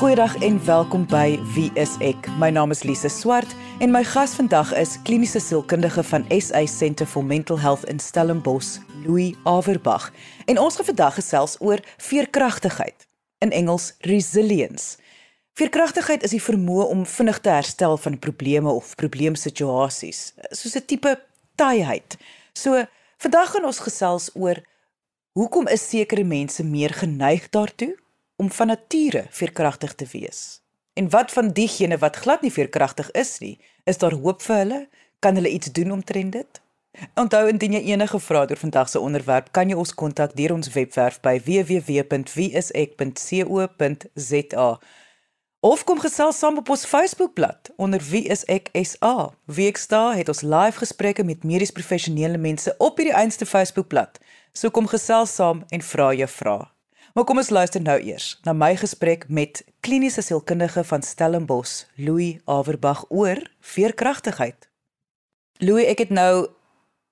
Goeiedag en welkom by Wie is ek? My naam is Lise Swart en my gas vandag is kliniese sielkundige van SA Centre for Mental Health in Stellenbosch, Louis Averbag. En ons gaan vandag gesels oor veerkragtigheid, in Engels resilience. Veerkragtigheid is die vermoë om vinnig te herstel van probleme of probleemsituasies, soos 'n tipe taaiheid. So, vandag gaan ons gesels oor hoekom is sekere mense meer geneig daartoe om van nature veerkragtig te wees. En wat van diegene wat glad nie veerkragtig is nie, is daar hoop vir hulle? Kan hulle iets doen omtrent dit? Onthou indien jy enige vrae oor vandag se onderwerp, kan jy ons kontak deur ons webwerf by www.wieisek.co.za. Of kom gesels saam op ons Facebookblad onder Wie is ek SA. Wie ek sta het ons live gesprekke met medies professionele mense op hierdie einste Facebookblad. So kom gesels saam en vra jou vrae. Maar kom ons luister nou eers na my gesprek met kliniese sielkundige van Stellenbosch, Louis Averbag oor veerkragtigheid. Louis, ek het nou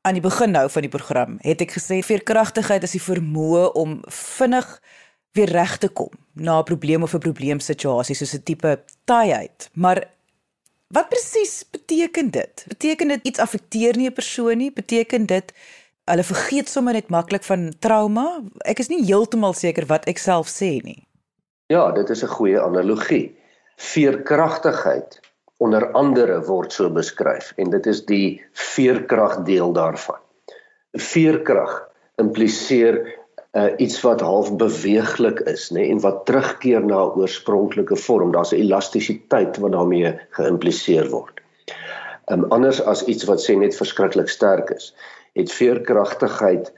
aan die begin nou van die program het ek gesê veerkragtigheid is die vermoë om vinnig weer reg te kom na 'n probleem of 'n probleemsituasie soos 'n tipe taaiheid. Maar wat presies beteken dit? Beteken dit iets affekteer nie 'n persoon nie? Beteken dit hulle vergeet sommer net maklik van trauma. Ek is nie heeltemal seker wat ek self sê nie. Ja, dit is 'n goeie analogie. Veerkragtigheid onder andere word so beskryf en dit is die veerkrag deel daarvan. Veerkrag impliseer uh, iets wat half beweeglik is, nê, nee, en wat terugkeer na 'n oorspronklike vorm. Daar's 'n elastisiteit wat daarmee geïmpliseer word. Um, anders as iets wat sê net verskriklik sterk is het veerkragtigheid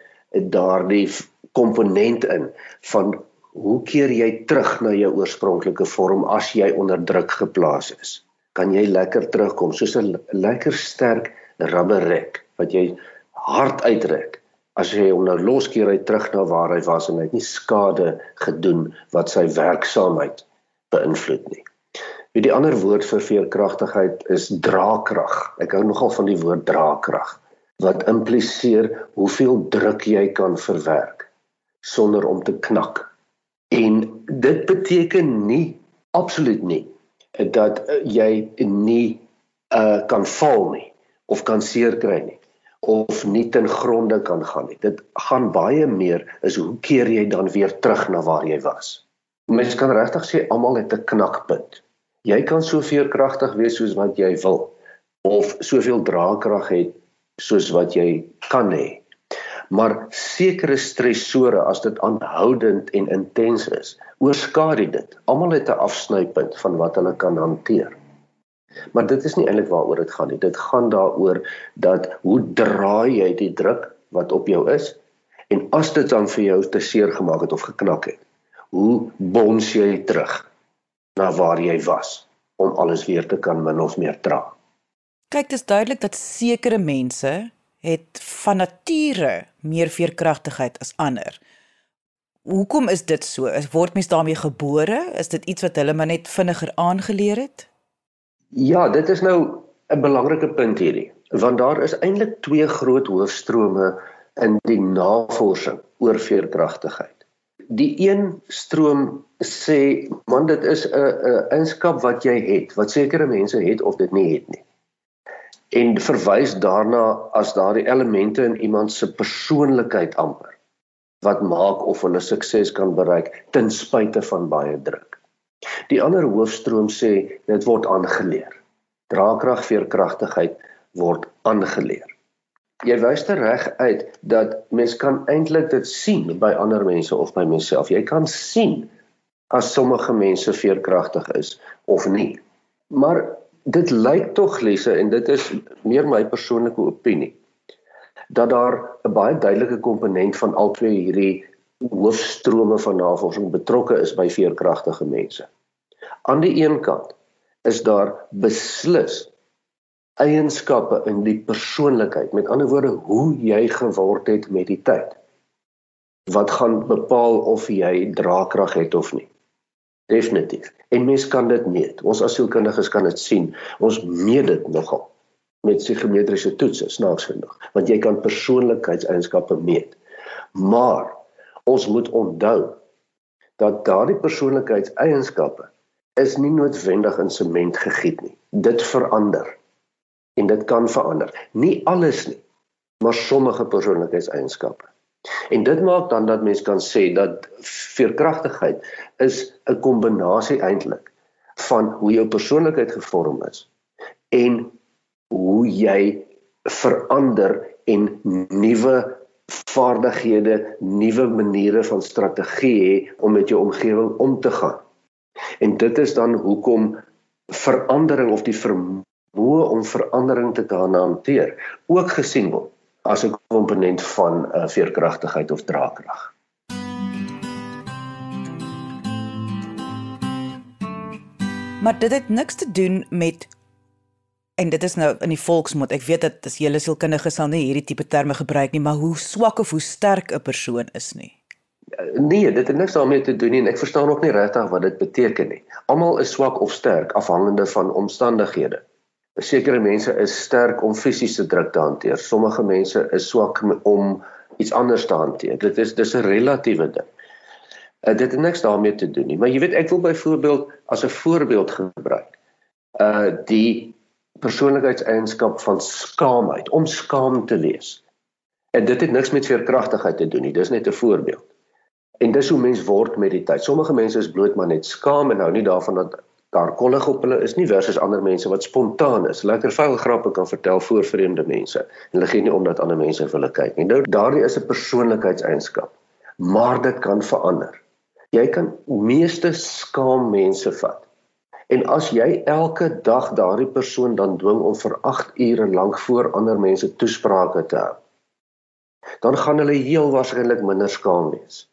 daardie komponent in van hoe keer jy terug na jou oorspronklike vorm as jy onder druk geplaas is kan jy lekker terugkom soos 'n lekker sterk rubberrek wat jy hard uitrek as jy hom nou loskeer hy terug na waar hy was en hy het nie skade gedoen wat sy werksaamheid beïnvloed nie. Wie die ander woord vir veerkragtigheid is draagkrag. Ek hou nogal van die woord draagkrag wat impliseer hoeveel druk jy kan verwerk sonder om te knak. En dit beteken nie absoluut nie dat jy nie uh kan val nie of kan seer kry nie of nie ten gronde kan gaan nie. Dit gaan baie meer is hoe keer jy dan weer terug na waar jy was. Mense kan regtig sê almal het 'n knakpunt. Jy kan soveel kragtig wees soos wat jy wil of soveel draagkrag hê soos wat jy kan hê. Maar sekere stresore as dit aanhoudend en intens is, oorskadu dit. Almal het 'n afsnypunt van wat hulle kan hanteer. Maar dit is nie eintlik waaroor dit gaan nie. Dit gaan daaroor dat hoe draai jy die druk wat op jou is en as dit dan vir jou te seer gemaak het of geknak het, hoe bons jy terug na waar jy was om alles weer te kan min of meer dra. Kyk, dit is duidelik dat sekere mense het van nature meer veerkragtigheid as ander. Hoekom is dit so? Is word mens daarmee gebore? Is dit iets wat hulle maar net vinniger aangeleer het? Ja, dit is nou 'n belangrike punt hierdie, want daar is eintlik twee groot hoofstrome in die navorsing oor veerkragtigheid. Die een stroom sê man dit is 'n 'n eienskap wat jy het, wat sekere mense het of dit nie het nie en verwys daarna as daardie elemente in iemand se persoonlikheid amper wat maak of hulle sukses kan bereik ten spyte van baie druk. Die ander hoofstroom sê dit word aangeleer. Draagkrag, veerkragtigheid word aangeleer. Jy wys te reg uit dat mens kan eintlik dit sien by ander mense of by myself. Jy kan sien as sommige mense veerkragtig is of nie. Maar dit lyk tog lesse en dit is meer my persoonlike opinie dat daar 'n baie duidelike komponent van al twee hierdie hoofstrome van navorsing betrokke is by veerkragtige mense. Aan die een kant is daar beslis eienskappe in die persoonlikheid, met ander woorde hoe jy geword het met die tyd wat gaan bepaal of jy draagkrag het of nie. Definitief. En mens kan dit meet. Ons asielkundiges kan dit sien. Ons meet dit nogal met psigometriese toetse snaaks genoeg, want jy kan persoonlikheidseienskappe meet. Maar ons moet onthou dat daardie persoonlikheidseienskappe is nie noodwendig in sement gegiet nie. Dit verander. En dit kan verander. Nie alles nie, maar sommige persoonlikheidseienskappe. En dit maak dan dat mens kan sê dat veerkragtigheid is 'n kombinasie eintlik van hoe jou persoonlikheid gevorm is en hoe jy verander en nuwe vaardighede, nuwe maniere van strategie hê om met jou omgewing om te gaan. En dit is dan hoekom verandering of die vermoë om verandering te kan hanteer ook gesien word as 'n komponent van 'n uh, veerkragtigheid of draagkrag. Maar dit het niks te doen met en dit is nou in die volksmond. Ek weet dat as julle sielkundige sal nie hierdie tipe terme gebruik nie, maar hoe swak of hoe sterk 'n persoon is nie. Nee, dit het niks daarmee te doen nie en ek verstaan ook nie regtig wat dit beteken nie. Almal is swak of sterk afhangende van omstandighede. Sekere mense is sterk om fisiese druk te hanteer. Sommige mense is swak om iets anders te hanteer. Dit is dis 'n relatiewe ding. Uh, dit het niks daarmee te doen nie. Maar jy weet ek wil byvoorbeeld as 'n voorbeeld gebruik. Uh die persoonlikheidseienskap van skaamheid, om skaam te wees. En dit het niks met veerkragtigheid te doen nie. Dis net 'n voorbeeld. En dis hoe mens word met die tyd. Sommige mense is bloot maar net skaam en hou nie daarvan dat daar kollig op hulle is nie versus ander mense wat spontaan is. Lekker vuil grappe kan vertel voor vreemde mense. En hulle gee nie om dat ander mense vir hulle kyk nie. Nou daardie is 'n persoonlikheidseienskap. Maar dit kan verander. Jy kan meeste skaam mense vat. En as jy elke dag daardie persoon dan dwing om vir 8 ure lank voor ander mense toesprake te hou, dan gaan hulle heel waarskynlik minder skaam wees.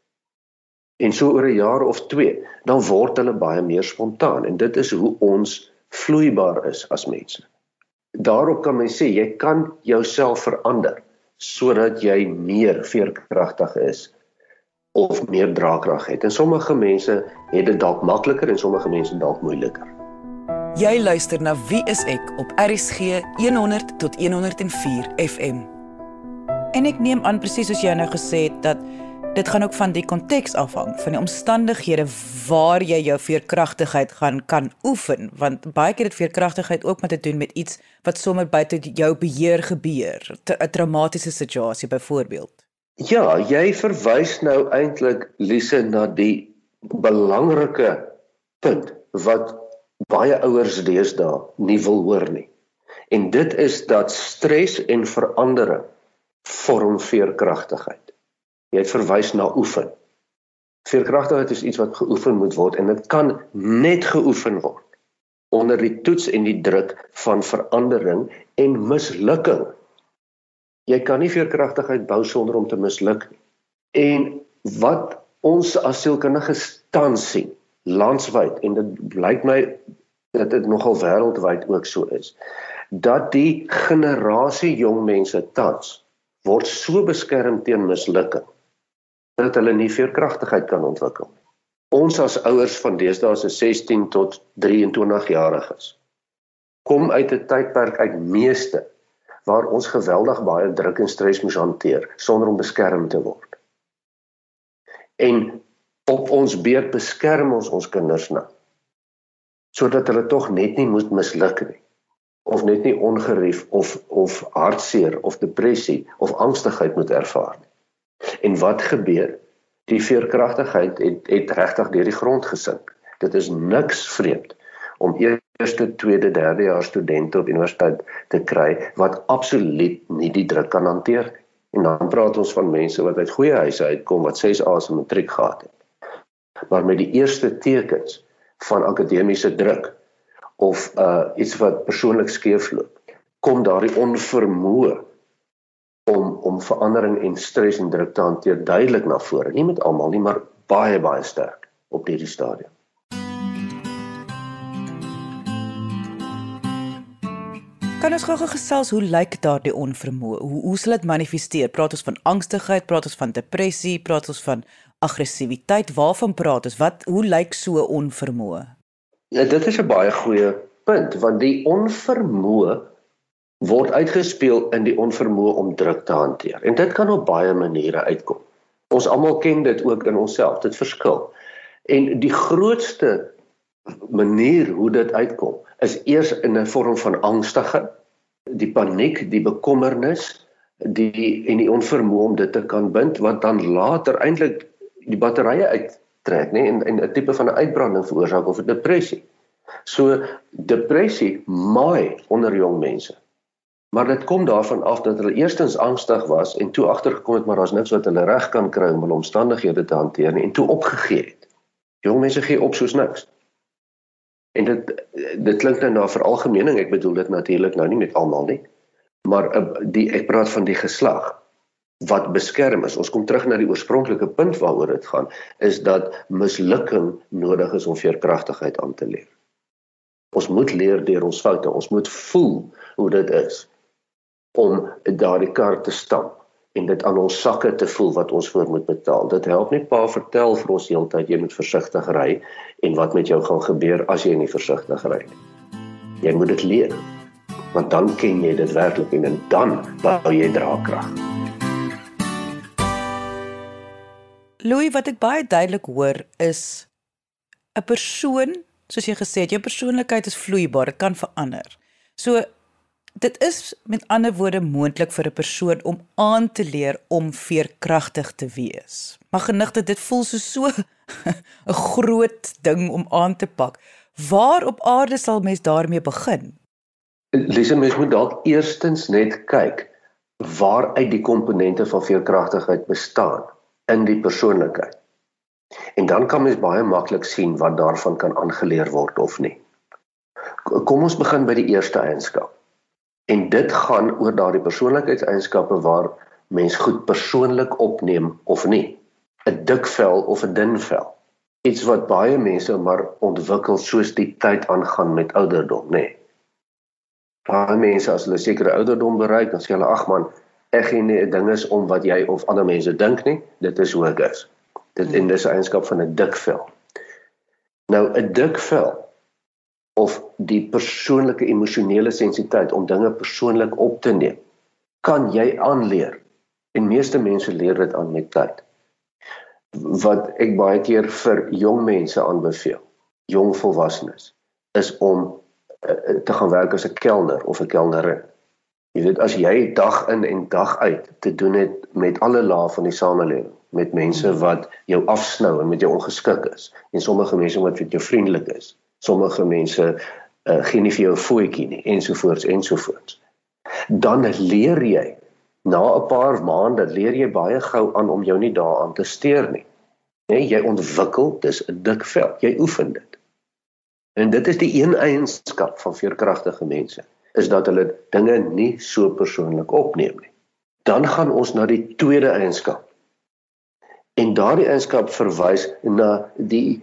En so oor 'n jaar of 2, dan word hulle baie meer spontaan en dit is hoe ons vloeibaar is as mense. Daarop kan mens sê jy kan jouself verander sodat jy meer veerkragtig is of meer draagkrag het. En sommige mense het dit dalk makliker en sommige mense dalk moeiliker. Jy luister na Wie is ek op RSG 100 tot 104 FM. En ek neem aan presies soos jy nou gesê het dat dit gaan ook van die konteks afhang, van die omstandighede waar jy jou veerkragtigheid gaan kan oefen, want baie keer het veerkragtigheid ook met te doen met iets wat sommer buite jou beheer gebeur, 'n traumatiese situasie byvoorbeeld. Ja, jy verwys nou eintlik Lise na die belangrike punt wat baie ouers deesdae nie wil hoor nie. En dit is dat stres en verandering vorm veerkragtigheid. Jy het verwys na oefen. Veerkragtigheid is iets wat geoefen moet word en dit kan net geoefen word onder die toets en die druk van verandering en mislukking. Jy kan nie veerkragtigheid bou sonder om te misluk nie. En wat ons as sielkundiges tans sien landwyd en dit blyk my dat dit nogal wêreldwyd ook so is dat die generasie jong mense tans word so beskerm teen mislukking dat hulle nie veerkragtigheid kan ontwikkel nie. Ons as ouers van deesdae se 16 tot 23 jariges kom uit 'n tydperk uit meeste waar ons geweldig baie druk en stres moes hanteer sonder om beskerm te word. En op ons beurt beskerm ons ons kinders nou sodat hulle tog net nie moet misluk nie of net nie ongerief of of hartseer of depressie of angstigheid moet ervaar nie. En wat gebeur? Die veerkragtigheid het het regtig deur die grond gesink. Dit is niks vreemd om eerste, tweede, derde jaar studente op universiteit te kry wat absoluut nie die druk kan hanteer nie. En dan praat ons van mense wat uit goeie huise uitkom wat 6 A's in matriek gehad het. Maar met die eerste tekens van akademiese druk of uh iets wat persoonlik skeefloop, kom daardie onvermoë om om verandering en stres en druk te hanteer duidelik na vore. Nie met almal nie, maar baie baie sterk op hierdie stadium. Kan ons gou gesels hoe lyk daardie onvermoë? Hoe hoe sal dit manifesteer? Praat ons van angstigheid, praat ons van depressie, praat ons van aggressiwiteit? Waarvan praat ons? Wat hoe lyk so onvermoë? Ja, dit is 'n baie goeie punt want die onvermoë word uitgespeel in die onvermoë om druk te hanteer. En dit kan op baie maniere uitkom. Ons almal ken dit ook in onsself. Dit verskil. En die grootste manier hoe dit uitkom is eers in 'n vorm van angstigheid, die paniek, die bekommernis, die en die onvermoë om dit te kan bind wat dan later eintlik die batterye uittrek, nê, en 'n tipe van 'n uitbranding veroorsaak of 'n depressie. So depressie maai onder jong mense. Maar dit kom daarvan af dat hulle eerstens angstig was en toe agtergekom het maar daar's niks wat hulle reg kan kry om hulle omstandighede te hanteer nie en toe opgegee het. Jong mense gee op soos niks. En dit dit klink nou na veralgemening, ek bedoel dit natuurlik nou nie met almal nie. Maar uh, die ek praat van die geslag wat beskerm is. Ons kom terug na die oorspronklike punt waaroor dit gaan, is dat mislukking nodig is om veerkragtigheid aan te leer. Ons moet leer deur ons foute. Ons moet voel hoe dit is om daardie kar te stamp en dit aan ons sakke te voel wat ons voor moet betaal. Dit help nie pa vertel vir ons heeltyd jy moet versigtig ry en wat met jou gaan gebeur as jy nie versigtig ry nie. Jy moet dit leer. Want dan ken jy dit werklik en dan bou jy draagkrag. Louis, wat ek baie duidelik hoor is 'n persoon, soos jy gesê het, jou persoonlikheid is vloeibaar, dit kan verander. So dit is met ander woorde moontlik vir 'n persoon om aan te leer om veerkragtig te wees. Maar genigte, dit voel so so 'n groot ding om aan te pak. Waar op aarde sal mens daarmee begin? Lise, mens moet dalk eerstens net kyk waaruit die komponente van veerkragtigheid bestaan in die persoonlikheid. En dan kan mens baie maklik sien wat daarvan kan aangeleer word of nie. Kom ons begin by die eerste eienskap. En dit gaan oor daardie persoonlikheidseienskappe waar mens goed persoonlik opneem of nie. 'n Dik vel of 'n dun vel. Iets wat baie mense maar ontwikkel soos die tyd aangaan met ouderdom, nê. Baie mense as hulle sekere ouderdom bereik, dan sê hulle ag man, ek gee nie 'n ding is om wat jy of ander mense dink nie. Dit is hoe ek is. Dit en dis 'n eienskap van 'n dik vel. Nou 'n dik vel of die persoonlike emosionele sensititeit om dinge persoonlik op te neem kan jy aanleer. En meeste mense leer dit aan met tyd. Wat ek baie keer vir jong mense aanbeveel jong volwassenes is om uh, te gaan werk as 'n kelner of 'n kelnerin. Jy weet as jy dag in en dag uit te doen het met alle lae van die samelewing met mense wat jou afsnou en met jou ongeskik is en sommige mense wat vir jou vriendelik is sommige mense uh, gee nie vir jou 'n voetjie nie ensovoorts ensovoorts. Dan leer jy na 'n paar maande leer jy baie gou aan om jou nie daaraan te steur nie. Nee, jy ontwikkel dis 'n dik vel. Jy oefen dit. En dit is die een eienskap van veerkragtige mense is dat hulle dinge nie so persoonlik opneem nie. Dan gaan ons na die tweede eienskap. En daardie eienskap verwys na die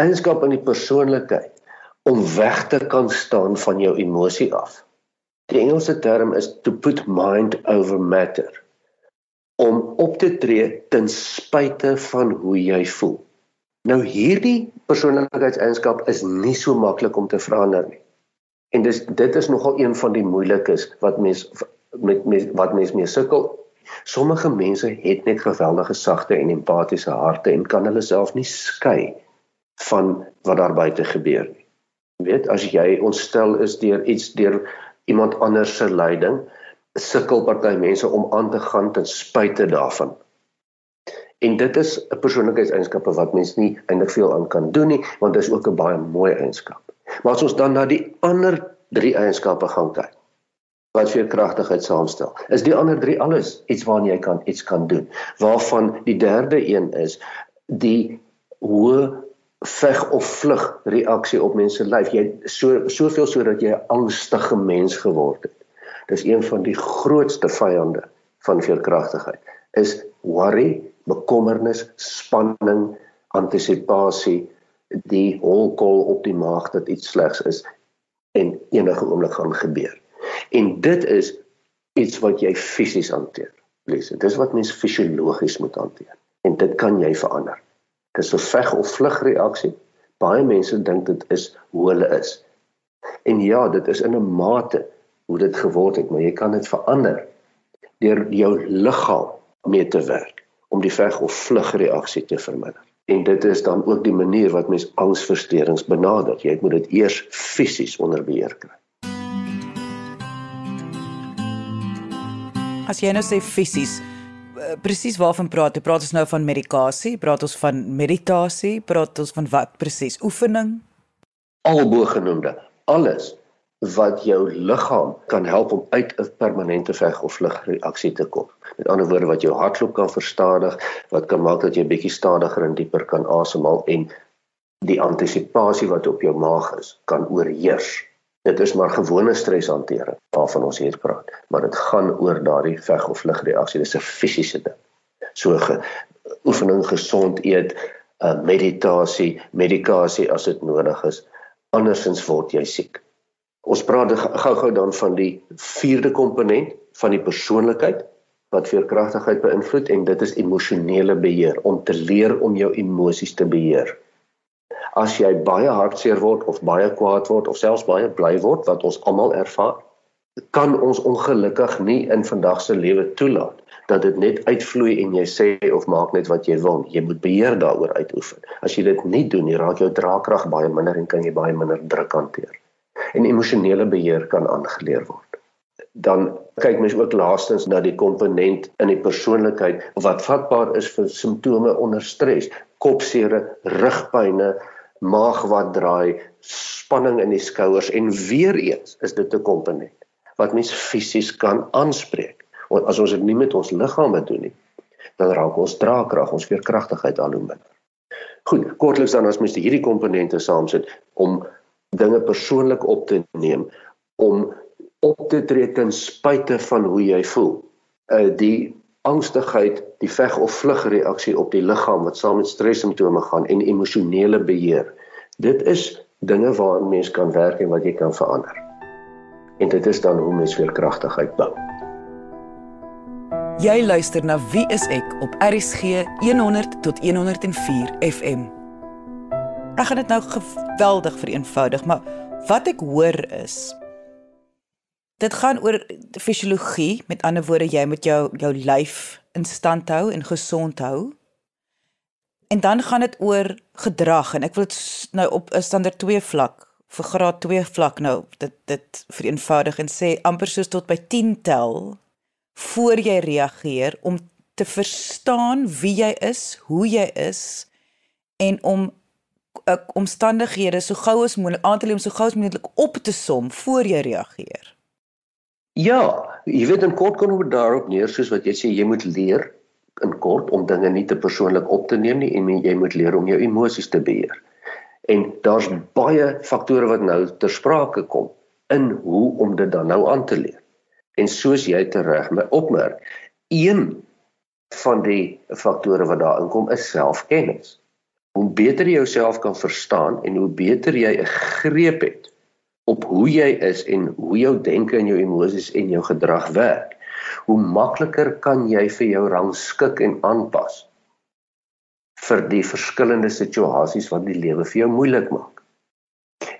eienskap in die persoonlikheid om weg te kan staan van jou emosie af. Die Engelse term is to put mind over matter. Om op te tree ten spyte van hoe jy voel. Nou hierdie persoonlikheidseienskap is nie so maklik om te verander nie. En dis dit is nogal een van die moeilikes wat mens met, met wat mens mee sukkel. Sommige mense het net geweldige sagte en empatiese harte en kan hulle self nie skei van wat daar buite gebeur nie. Jy weet, as jy ontstel is deur iets deur iemand anders se lyding, sukkel party mense om aan te gaan ten spyte daarvan. En dit is 'n persoonlikheidseienskappe wat mens nie eintlik veel aan kan doen nie, want dit is ook 'n baie mooi eienskap. Maar as ons dan na die ander 3 eienskappe gaan kyk, wat veerkragtigheid saamstel, is die ander 3 alles iets waarna jy kan iets kan doen. Waarvan die derde een is die hoë veg of vlug reaksie op mense lyf. Jy so soveel sodat jy 'n angstige mens geword het. Dis een van die grootste vyande van veerkragtigheid. Is worry, bekommernis, spanning, antisipasie, die holkol op die maag dat iets slegs is en enige oomblik gaan gebeur. En dit is iets wat jy fisies hanteer. Lees, dit is wat mens fisiologies moet hanteer. En dit kan jy verander. Dis 'n veg of vlug reaksie. Baie mense dink dit is hoe hulle is. En ja, dit is in 'n mate hoe dit geword het, maar jy kan dit verander deur jou liggaam mee te werk om die veg of vlug reaksie te verminder. En dit is dan ook die manier wat mens angsversteurings benader. Jy moet dit eers fisies onder beheer kry. As jy nou sê fisies, presies waarvan praat jy? Praat ons nou van medikasie? Praat ons van meditasie? Praat ons van wat presies? Oefening? Albogenoemde. Alles wat jou liggaam kan help om uit 'n permanente veg of vlugreaksie te kom. Met ander woorde wat jou hartklop kan verstadig, wat kan maak dat jy bietjie stadiger en dieper kan asemhaal en die antisipasie wat op jou maag is kan oorheers. Dit is maar gewone streshantering waarvan ons hier praat, maar dit gaan oor daardie veg of vlugreaksie. Dis 'n fisiese ding. So ge, oefening, gesond eet, uh, meditasie, medikasie as dit nodig is. Andersins word jy siek. Ons praat gou-gou dan van die vierde komponent van die persoonlikheid wat veerkragtigheid beïnvloed en dit is emosionele beheer om te leer om jou emosies te beheer. As jy baie hartseer word of baie kwaad word of selfs baie bly word wat ons almal ervaar, kan ons ongelukkig nie in vandag se lewe toelaat dat dit net uitvloei en jy sê of maak net wat jy wil. Jy moet beheer daaroor uitoefen. As jy dit nie doen nie, raak jou draagkrag baie minder en kan jy baie minder druk hanteer en emosionele beheer kan aangeleer word. Dan kyk mens ook laastens na die komponent in die persoonlikheid wat vatbaar is vir simptome onder stres, kopseer, rugpynne, maag wat draai, spanning in die skouers en weer eens is dit 'n komponent wat mens fisies kan aanspreek. Want as ons dit nie met ons liggame doen nie, dan raak ons draagkrag, ons veerkragtigheid al hoe minder. Goed, kortliks dan as mens hierdie komponente saamsit om dinge persoonlik op te neem om op te tree ten spyte van hoe jy voel. Uh die angstigheid, die veg of vlug reaksie op die liggaam wat saam met stres simptome gaan en emosionele beheer. Dit is dinge waaraan mens kan werk en wat jy kan verander. En dit is dan hoe mens veerkragtigheid bou. Jy luister na Wie is ek op RSG 100 tot 104 FM. Ek gaan dit nou geweldig vereenvoudig, maar wat ek hoor is dit gaan oor fisiologie, met ander woorde jy moet jou jou lyf in stand hou en gesond hou. En dan gaan dit oor gedrag en ek wil dit nou op 'n standaard 2 vlak vir graad 2 vlak nou dit dit vereenvoudig en sê amper soos tot by 10 tel voor jy reageer om te verstaan wie jy is, hoe jy is en om uh, omstandighede so gou as moontlik aan te lê om so gou as moontlik op te som voor jy reageer. Ja, jy weet in kort kom dit daarop neer soos wat jy sê jy moet leer in kort om dinge nie te persoonlik op te neem nie en jy moet leer om jou emosies te beheer. En daar's baie faktore wat nou ter sprake kom in hoe om dit dan nou aan te leer. En soos jy tereg my opmerk, een van die faktore wat daar inkom is selfkennis hoe beter jy jouself kan verstaan en hoe beter jy 'n greep het op hoe jy is en hoe jou denke en jou emosies en jou gedrag werk, hoe makliker kan jy vir jou rangskik en aanpas vir die verskillende situasies wat die lewe vir jou moeilik maak.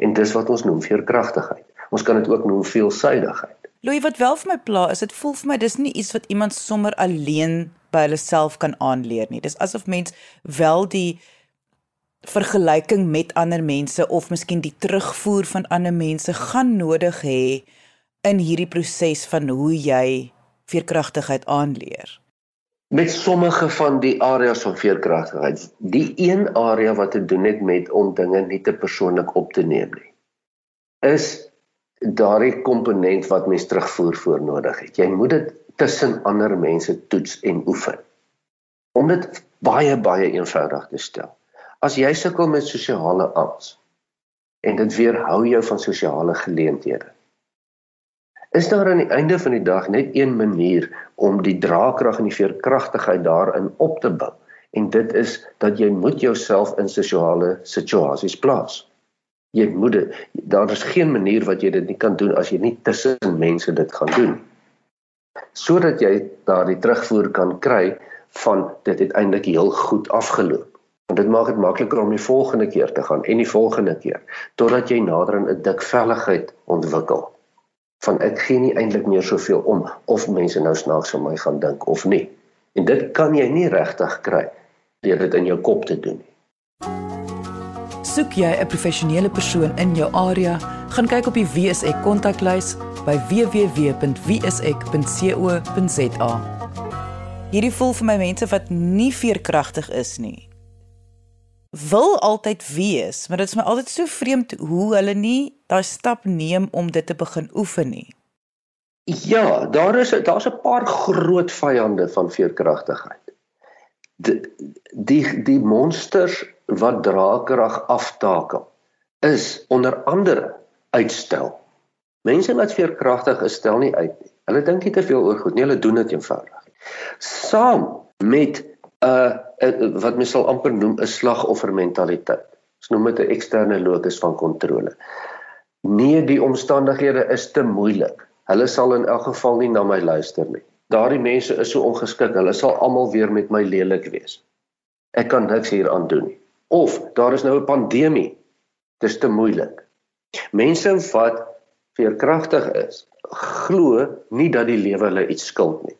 En dis wat ons noem veerkragtigheid. Ons kan dit ook noem veelsuidigheid. Louis wat wel vir my pla is, dit voel vir my dis nie iets wat iemand sommer alleen by hulle self kan aanleer nie. Dis asof mens wel die vergelyking met ander mense of miskien die terugvoer van ander mense gaan nodig hê in hierdie proses van hoe jy veerkragtigheid aanleer. Met sommige van die areas van veerkragtigheid, die een area wat te doen het met om dinge nie te persoonlik op te neem nie, is daardie komponent wat mens terugvoer voor nodig het. Jy moet dit tussen ander mense toets en oefen. Om dit baie baie eenvoudig te stel. As jy sukkel met sosiale angs en dit weerhou jou van sosiale geleenthede. Is daar aan die einde van die dag net een manier om die draagkrag en die veerkragtigheid daarin op te bou en dit is dat jy moet jouself in sosiale situasies plaas. Jy moet dit daar is geen manier wat jy dit nie kan doen as jy nie tussen mense dit gaan doen. Sodat jy daardie terugvoer kan kry van dit het eintlik heel goed afgeloop. En dit maak dit makliker om die volgende keer te gaan en die volgende keer totdat jy nader aan 'n dik velligheid ontwikkel. Van ek gee nie eintlik meer soveel om of mense nou snaaks van my gaan dink of nie. En dit kan jy nie regtig kry deur dit in jou kop te doen nie. Soek jy 'n professionele persoon in jou area, gaan kyk op die WSE kontaklys by www.wsek.co.za. Hierdie voel vir my mense wat nie veerkragtig is nie. Wil altyd wees, maar dit is my altyd so vreemd hoe hulle nie daai stap neem om dit te begin oefen nie. Ja, daar is daar's 'n paar groot vyande van veerkragtigheid. Die die die monsters wat draagkrag aftakel is onder andere uitstel. Mense wat veerkragtig is, stel nie uit nie. Hulle dink nie te veel oor goed nie, hulle doen dit eenvoudig. Saam met uh, uh, wat mens sal amper noem 'n slagoffermentaliteit. Ons noem dit 'n eksterne locus van kontrole. Nee, die omstandighede is te moeilik. Hulle sal in elk geval nie na my luister nie. Daardie mense is so ongeskik. Hulle sal almal weer met my lelik wees. Ek kan niks hier aan doen nie. Of daar is nou 'n pandemie. Dis te moeilik. Mense wat veerkragtig is, glo nie dat die lewe hulle iets skuld nie.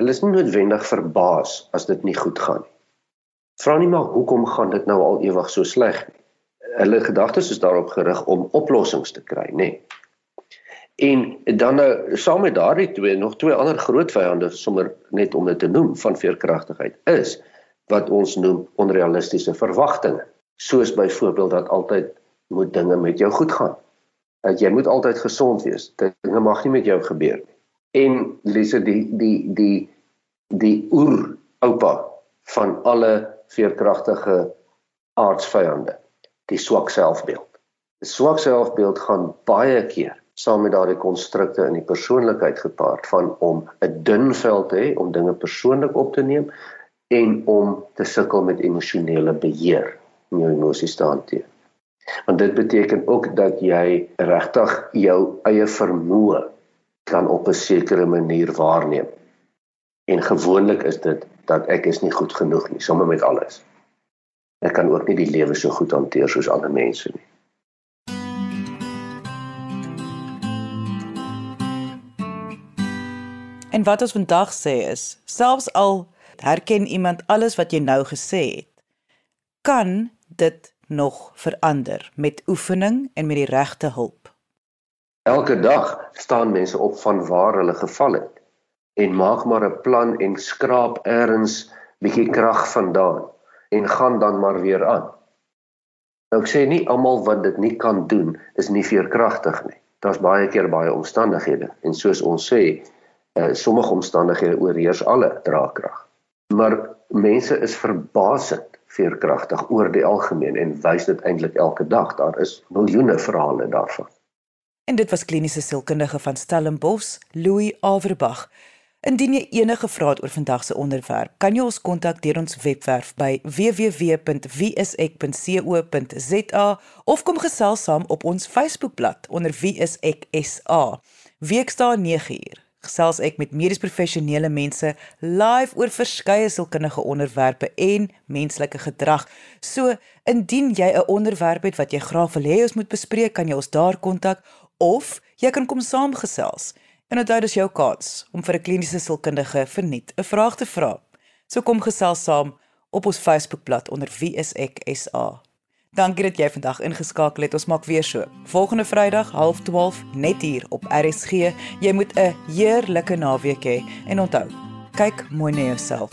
Hulle is nie noodwendig verbaas as dit nie goed gaan nie. Vra nie maar hoekom gaan dit nou al ewig so sleg nie. Hulle gedagtes is daarop gerig om oplossings te kry, nê. Nee. En dan nou saam met daardie twee nog twee ander groot vyande sommer net om dit te noem van veerkragtigheid is wat ons noem onrealistiese verwagtinge. Soos byvoorbeeld dat altyd moet dinge met jou goed gaan. Dat jy moet altyd gesond wees. Dinge mag nie met jou gebeur nie. En Lise die die die die oer oupa van alle veerkragtige aardsvyande, die swak selfbeeld. 'n Swak selfbeeld gaan baie keer saam met daardie konstrukte in die persoonlikheid gepaard van om 'n dun vel te hê om dinge persoonlik op te neem en om te sukkel met emosionele beheer in jou emosies te hanteer. Want dit beteken ook dat jy regtig jou eie vermoë kan op 'n sekere manier waarneem. En gewoonlik is dit dat ek is nie goed genoeg nie, sommer met alles. Ek kan ook nie die lewe so goed hanteer soos ander mense nie. En wat ons vandag sê is, selfs al herken iemand alles wat jy nou gesê het, kan dit nog verander met oefening en met die regte hulp. Elke dag staan mense op van waar hulle geval het en maak maar 'n plan en skraap eers bietjie krag vandaan en gaan dan maar weer aan. Nou ek sê nie almal wat dit nie kan doen is nie veerkragtig nie. Daar's baie keer baie omstandighede en soos ons sê, uh, sommige omstandighede oorheers alle draagkrag. Maar mense is verbasend veerkragtig oor die algemeen en wys dit eintlik elke dag. Daar is miljoene verhale daarvan. En dit was kliniese sielkundige van Stellenbosch, Louis Averbag. Indien jy enige vrae het oor vandag se onderwerp, kan jy ons kontak deur ons webwerf by www.wieisek.co.za of kom gesels saam op ons Facebookblad onder wieiseksa. Weksdae 9uur gesels ek met medies professionele mense live oor verskeie sielkundige onderwerpe en menslike gedrag. So, indien jy 'n onderwerp het wat jy graag wil hê ons moet bespreek, kan jy ons daar kontak of jy kan kom saamgesels. En onthou dis jou kans om vir 'n kliniese sielkundige verniet 'n vraag te vra. So kom gesels saam op ons Facebookblad onder Wie is ek SA. Dankie dat jy vandag ingeskakel het. Ons maak weer so. Volgende Vrydag 12:30 net hier op RSG. Jy moet 'n heerlike naweek hê en onthou, kyk mooi na jouself.